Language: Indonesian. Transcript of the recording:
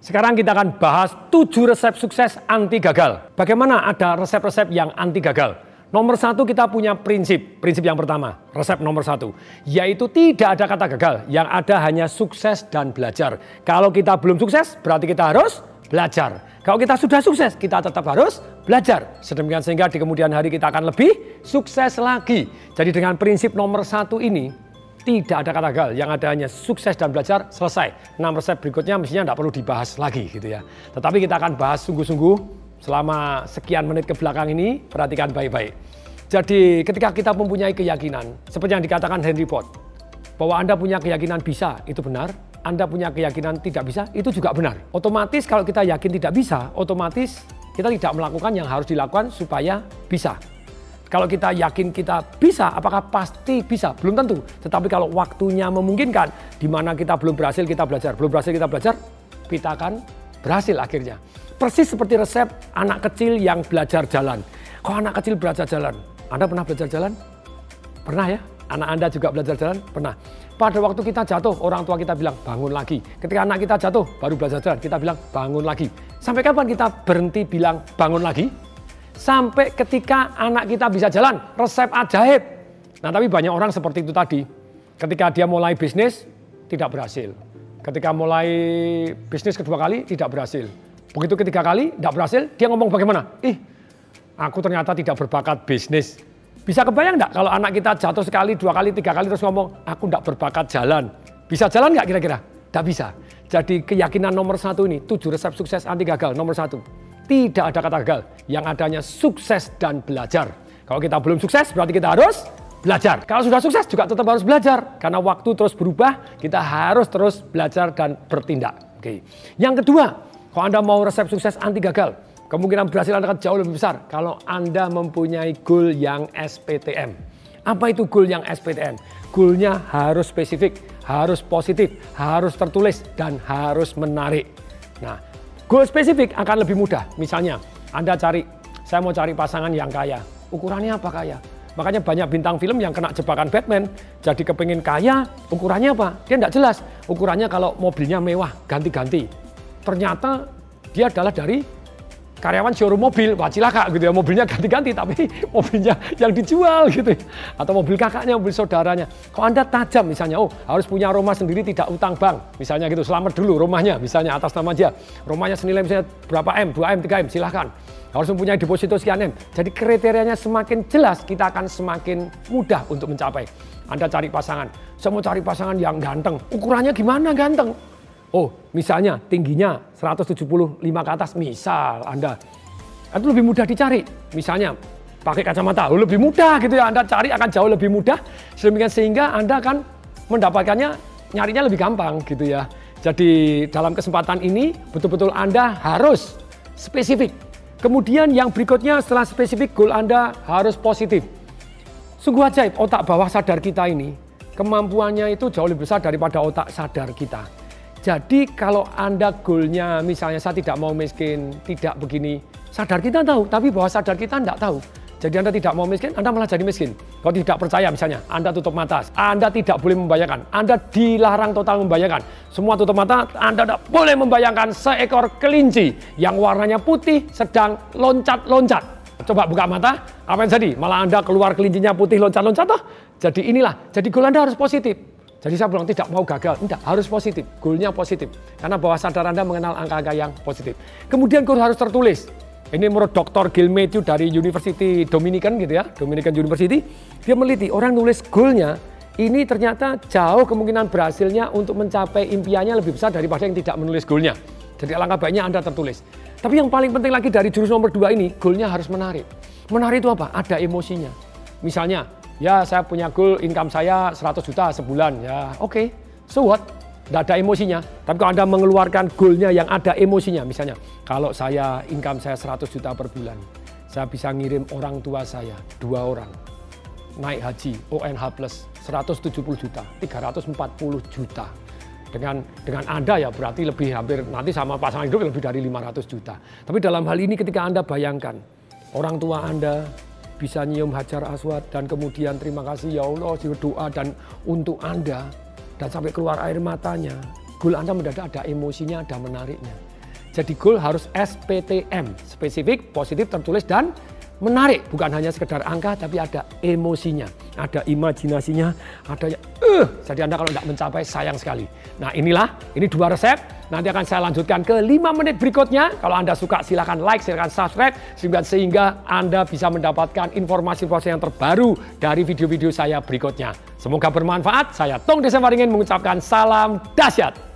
Sekarang kita akan bahas 7 resep sukses anti gagal. Bagaimana ada resep-resep yang anti gagal? Nomor satu kita punya prinsip. Prinsip yang pertama, resep nomor satu. Yaitu tidak ada kata gagal. Yang ada hanya sukses dan belajar. Kalau kita belum sukses, berarti kita harus belajar. Kalau kita sudah sukses, kita tetap harus belajar. Sedemikian sehingga di kemudian hari kita akan lebih sukses lagi. Jadi dengan prinsip nomor satu ini, tidak ada kata gagal, yang ada hanya sukses dan belajar, selesai. Enam resep berikutnya mestinya tidak perlu dibahas lagi gitu ya. Tetapi kita akan bahas sungguh-sungguh selama sekian menit ke belakang ini, perhatikan baik-baik. Jadi ketika kita mempunyai keyakinan, seperti yang dikatakan Henry Ford, bahwa Anda punya keyakinan bisa, itu benar. Anda punya keyakinan tidak bisa, itu juga benar. Otomatis kalau kita yakin tidak bisa, otomatis kita tidak melakukan yang harus dilakukan supaya bisa. Kalau kita yakin kita bisa, apakah pasti bisa? Belum tentu. Tetapi kalau waktunya memungkinkan, di mana kita belum berhasil kita belajar, belum berhasil kita belajar, kita akan berhasil akhirnya. Persis seperti resep anak kecil yang belajar jalan. Kok anak kecil belajar jalan? Anda pernah belajar jalan? Pernah ya? Anak Anda juga belajar jalan? Pernah. Pada waktu kita jatuh, orang tua kita bilang bangun lagi. Ketika anak kita jatuh, baru belajar jalan, kita bilang bangun lagi. Sampai kapan kita berhenti bilang bangun lagi? Sampai ketika anak kita bisa jalan, resep ajaib. Nah tapi banyak orang seperti itu tadi, ketika dia mulai bisnis tidak berhasil. Ketika mulai bisnis kedua kali tidak berhasil. Begitu ketiga kali tidak berhasil, dia ngomong bagaimana? Ih, aku ternyata tidak berbakat bisnis. Bisa kebayang enggak kalau anak kita jatuh sekali, dua kali, tiga kali terus ngomong, aku tidak berbakat jalan. Bisa jalan nggak kira-kira? Tidak bisa. Jadi keyakinan nomor satu ini, tujuh resep sukses anti gagal, nomor satu tidak ada kata gagal, yang adanya sukses dan belajar. Kalau kita belum sukses, berarti kita harus belajar. Kalau sudah sukses juga tetap harus belajar. Karena waktu terus berubah, kita harus terus belajar dan bertindak. Oke. Yang kedua, kalau Anda mau resep sukses anti gagal, kemungkinan berhasil Anda akan jauh lebih besar kalau Anda mempunyai goal yang SPTM. Apa itu goal yang SPTM? Goalnya harus spesifik, harus positif, harus tertulis, dan harus menarik. Nah, Goal spesifik akan lebih mudah. Misalnya, Anda cari, saya mau cari pasangan yang kaya. Ukurannya apa kaya? Makanya banyak bintang film yang kena jebakan Batman. Jadi kepingin kaya, ukurannya apa? Dia tidak jelas. Ukurannya kalau mobilnya mewah, ganti-ganti. Ternyata dia adalah dari karyawan showroom mobil, wah cilaka gitu ya, mobilnya ganti-ganti tapi mobilnya yang dijual gitu ya. Atau mobil kakaknya, mobil saudaranya. Kalau Anda tajam misalnya, oh harus punya rumah sendiri tidak utang bank, misalnya gitu, selamat dulu rumahnya, misalnya atas nama dia. Rumahnya senilai misalnya berapa M, 2 M, 3 M, silahkan. Harus mempunyai deposito sekian M. Jadi kriterianya semakin jelas, kita akan semakin mudah untuk mencapai. Anda cari pasangan, mau cari pasangan yang ganteng. Ukurannya gimana ganteng? Oh, misalnya tingginya 175 ke atas, misal Anda. Itu lebih mudah dicari. Misalnya pakai kacamata, oh, lebih mudah gitu ya. Anda cari akan jauh lebih mudah. Sedemikian sehingga Anda akan mendapatkannya nyarinya lebih gampang gitu ya. Jadi dalam kesempatan ini betul-betul Anda harus spesifik. Kemudian yang berikutnya setelah spesifik goal Anda harus positif. Sungguh ajaib otak bawah sadar kita ini kemampuannya itu jauh lebih besar daripada otak sadar kita. Jadi kalau Anda goalnya misalnya saya tidak mau miskin, tidak begini, sadar kita tahu, tapi bahwa sadar kita tidak tahu. Jadi Anda tidak mau miskin, Anda malah jadi miskin. Kalau tidak percaya misalnya, Anda tutup mata, Anda tidak boleh membayangkan, Anda dilarang total membayangkan. Semua tutup mata, Anda tidak boleh membayangkan seekor kelinci yang warnanya putih sedang loncat-loncat. Coba buka mata, apa yang jadi? Malah Anda keluar kelincinya putih loncat-loncat toh. Jadi inilah, jadi goal Anda harus positif. Jadi saya bilang tidak mau gagal, tidak harus positif, goalnya positif. Karena bawah sadar Anda mengenal angka-angka yang positif. Kemudian goal harus tertulis. Ini menurut Dr. Gil Matthew dari University Dominican gitu ya, Dominican University. Dia meliti orang nulis goalnya ini ternyata jauh kemungkinan berhasilnya untuk mencapai impiannya lebih besar daripada yang tidak menulis goalnya. Jadi alangkah baiknya Anda tertulis. Tapi yang paling penting lagi dari jurus nomor dua ini, goalnya harus menarik. Menarik itu apa? Ada emosinya. Misalnya, ya saya punya goal income saya 100 juta sebulan ya. Oke okay, so what? Tidak ada emosinya. Tapi kalau anda mengeluarkan goalnya yang ada emosinya misalnya kalau saya income saya 100 juta per bulan saya bisa ngirim orang tua saya dua orang naik haji ONH plus 170 juta 340 juta. Dengan dengan Anda ya berarti lebih hampir nanti sama pasangan hidup lebih dari 500 juta. Tapi dalam hal ini ketika Anda bayangkan orang tua Anda bisa nyium hajar aswad dan kemudian terima kasih ya Allah doa dan untuk Anda dan sampai keluar air matanya goal Anda mendadak ada emosinya, ada menariknya. Jadi goal harus SPTM, spesifik, positif, tertulis, dan menarik. Bukan hanya sekedar angka, tapi ada emosinya, ada imajinasinya, ada uh, jadi Anda kalau tidak mencapai sayang sekali. Nah inilah, ini dua resep. Nanti akan saya lanjutkan ke 5 menit berikutnya. Kalau Anda suka silahkan like, silahkan subscribe. Sehingga, sehingga Anda bisa mendapatkan informasi-informasi yang terbaru dari video-video saya berikutnya. Semoga bermanfaat. Saya Tong Desember ingin mengucapkan salam dahsyat.